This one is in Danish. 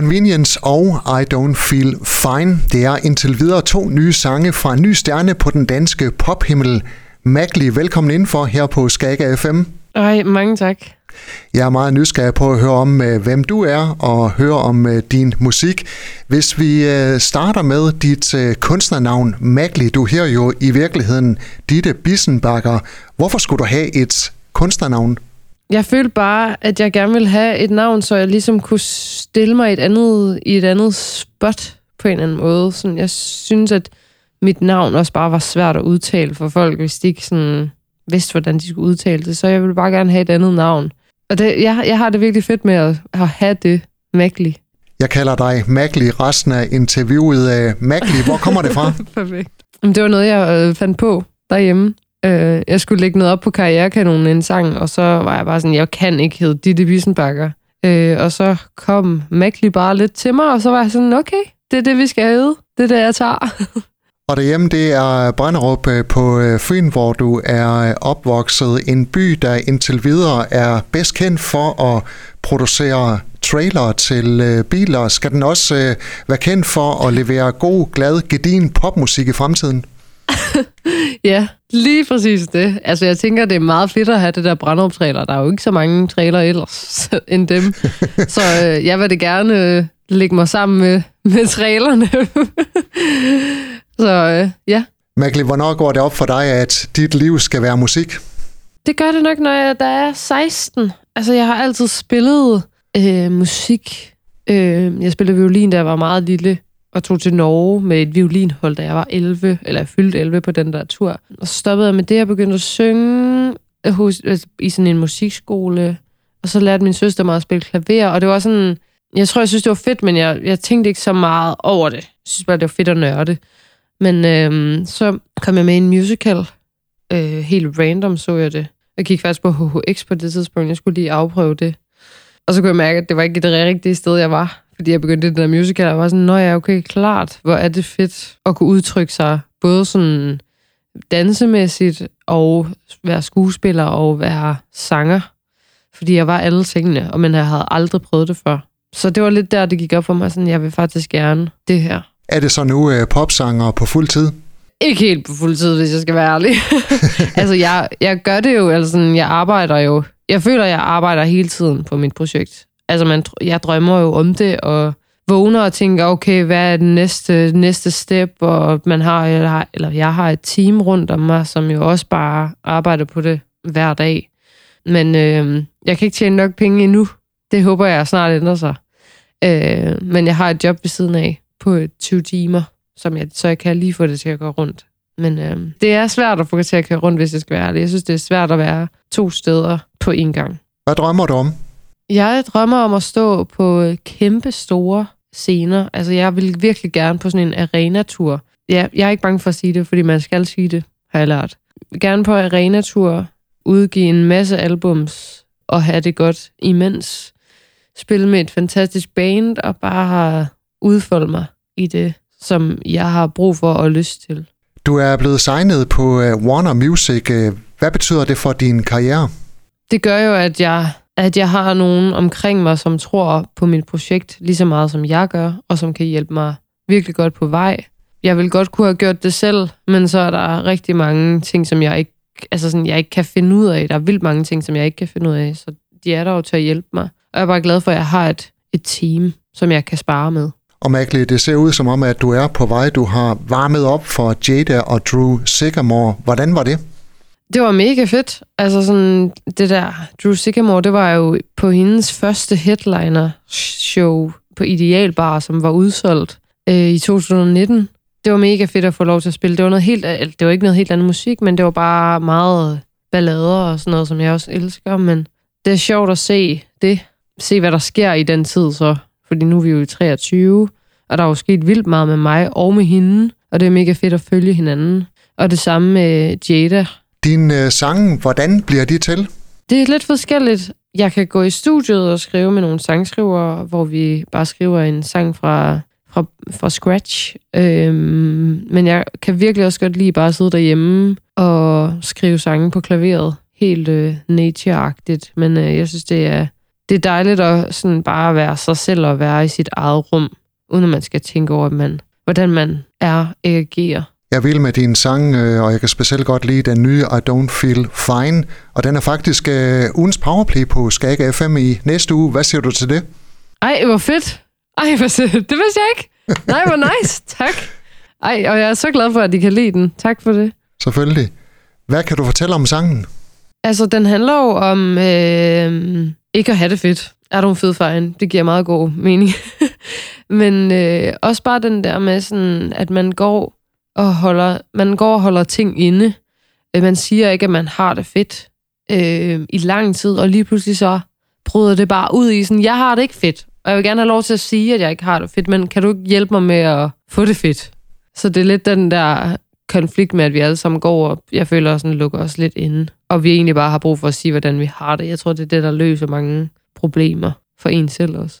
Convenience og I Don't Feel Fine. Det er indtil videre to nye sange fra en ny stjerne på den danske pophimmel. Magli, velkommen indenfor her på Skaga FM. Ej, mange tak. Jeg er meget nysgerrig på at høre om, øh, hvem du er, og høre om øh, din musik. Hvis vi øh, starter med dit kunstnernavn, Magli, du her jo i virkeligheden Ditte Bissenbakker. Hvorfor skulle du have et kunstnernavn? Jeg følte bare, at jeg gerne ville have et navn, så jeg ligesom kunne stille mig et andet, i et andet spot på en eller anden måde. Sådan, jeg synes, at mit navn også bare var svært at udtale for folk, hvis de ikke sådan vidste, hvordan de skulle udtale det. Så jeg ville bare gerne have et andet navn. Og det, jeg, jeg har det virkelig fedt med at, at have det, Magli. Jeg kalder dig Magli resten af interviewet. af Magli, hvor kommer det fra? Perfekt. Det var noget, jeg øh, fandt på derhjemme. Øh, jeg skulle lægge noget op på Karrierekanonen en sang, og så var jeg bare sådan, jeg kan ikke hedde Ditte Wiesenbakker. Øh, og så kom Magli bare lidt til mig, og så var jeg sådan, okay, det er det, vi skal have. Det er det, jeg tager. Og derhjemme, det er Brænderup øh, på øh, Fyn, hvor du er øh, opvokset. En by, der indtil videre er bedst kendt for at producere trailer til biler. Skal den også være kendt for at levere god, glad, gedin popmusik i fremtiden? ja, lige præcis det. Altså, jeg tænker, det er meget fedt at have det der Brænderup-trailer. Der er jo ikke så mange trailer ellers end dem. så øh, jeg vil det gerne øh, lægge mig sammen med, med trailerne. Så øh, ja. Magli, hvornår går det op for dig, at dit liv skal være musik? Det gør det nok, når jeg der er 16. Altså, jeg har altid spillet øh, musik. Øh, jeg spillede violin, da jeg var meget lille, og tog til Norge med et violinhold, da jeg var 11, eller jeg fyldte 11 på den der tur. Og så stoppede jeg med det, og begyndte at synge hos, altså, i sådan en musikskole. Og så lærte min søster mig at spille klaver, og det var sådan... Jeg tror, jeg synes, det var fedt, men jeg, jeg tænkte ikke så meget over det. Jeg synes bare, det var fedt at nørde. Men øhm, så kom jeg med i en musical. Øh, helt random så jeg det. Jeg gik faktisk på HHX på det tidspunkt. Jeg skulle lige afprøve det. Og så kunne jeg mærke, at det var ikke det rigtige sted, jeg var. Fordi jeg begyndte det der musical, og var sådan, nå ja, okay, klart. Hvor er det fedt at kunne udtrykke sig både sådan dansemæssigt og være skuespiller og være sanger. Fordi jeg var alle tingene, og men jeg havde aldrig prøvet det før. Så det var lidt der, det gik op for mig, sådan, jeg vil faktisk gerne det her. Er det så nu uh, popsanger på fuld tid? Ikke helt på fuld tid, hvis jeg skal være ærlig. altså, jeg, jeg gør det jo, altså jeg arbejder jo. Jeg føler, jeg arbejder hele tiden på mit projekt. Altså, man, jeg drømmer jo om det, og vågner og tænker, okay, hvad er den næste, næste step, og man har, eller, eller jeg har et team rundt om mig, som jo også bare arbejder på det hver dag. Men øh, jeg kan ikke tjene nok penge endnu. Det håber jeg snart ændrer sig. Øh, men jeg har et job ved siden af, på 20 timer, som jeg, så jeg kan lige få det til at gå rundt. Men øh, det er svært at få det til at køre rundt, hvis jeg skal være ærlig. Jeg synes, det er svært at være to steder på én gang. Hvad drømmer du om? Jeg drømmer om at stå på kæmpe store scener. Altså, jeg vil virkelig gerne på sådan en arena-tur. Ja, jeg er ikke bange for at sige det, fordi man skal sige det, har jeg lært. Gerne på arena-tur, udgive en masse albums og have det godt imens. Spille med et fantastisk band og bare udfolde mig i det, som jeg har brug for og lyst til. Du er blevet signet på øh, Warner Music. Øh, hvad betyder det for din karriere? Det gør jo, at jeg, at jeg har nogen omkring mig, som tror på mit projekt lige så meget, som jeg gør, og som kan hjælpe mig virkelig godt på vej. Jeg vil godt kunne have gjort det selv, men så er der rigtig mange ting, som jeg ikke, altså sådan, jeg ikke kan finde ud af. Der er vildt mange ting, som jeg ikke kan finde ud af, så de er der jo til at hjælpe mig. Og jeg er bare glad for, at jeg har et, et team, som jeg kan spare med. Og Magli, det ser ud som om, at du er på vej. Du har varmet op for Jada og Drew Sigamore. Hvordan var det? Det var mega fedt. Altså sådan, det der Drew Sycamore, det var jo på hendes første headliner-show på Idealbar, som var udsolgt øh, i 2019. Det var mega fedt at få lov til at spille. Det var, noget helt, det var ikke noget helt andet musik, men det var bare meget ballader og sådan noget, som jeg også elsker. Men det er sjovt at se det. Se, hvad der sker i den tid så fordi nu er vi jo i 23, og der er jo sket vildt meget med mig og med hende, og det er mega fedt at følge hinanden. Og det samme med Jada. Din øh, sange, hvordan bliver de til? Det er lidt forskelligt. Jeg kan gå i studiet og skrive med nogle sangskrivere, hvor vi bare skriver en sang fra, fra, fra scratch. Øhm, men jeg kan virkelig også godt lide bare at sidde derhjemme og skrive sange på klaveret. Helt øh, nature-agtigt. Men øh, jeg synes, det er det er dejligt at sådan bare være sig selv og være i sit eget rum, uden at man skal tænke over, at man, hvordan man er agerer. Jeg vil med din sang, øh, og jeg kan specielt godt lide den nye I Don't Feel Fine, og den er faktisk uh, ugens powerplay på Skag FM i næste uge. Hvad siger du til det? Ej, hvor fedt. Ej, hvor fedt. Det vidste jeg ikke. Nej, hvor nice. tak. Ej, og jeg er så glad for, at de kan lide den. Tak for det. Selvfølgelig. Hvad kan du fortælle om sangen? Altså, den handler jo om øh, ikke at have det fedt. Er du en fed fejl? Det giver meget god mening. Men øh, også bare den der med sådan, at man går og holder, man går og holder ting inde. Øh, man siger ikke, at man har det fedt øh, i lang tid, og lige pludselig så bryder det bare ud i sådan, jeg har det ikke fedt. Og jeg vil gerne have lov til at sige, at jeg ikke har det fedt, men kan du ikke hjælpe mig med at få det fedt? Så det er lidt den der konflikt med, at vi alle sammen går og jeg føler sådan lukker os lidt inde. Og vi egentlig bare har brug for at sige, hvordan vi har det. Jeg tror, det er det, der løser mange problemer for en selv også.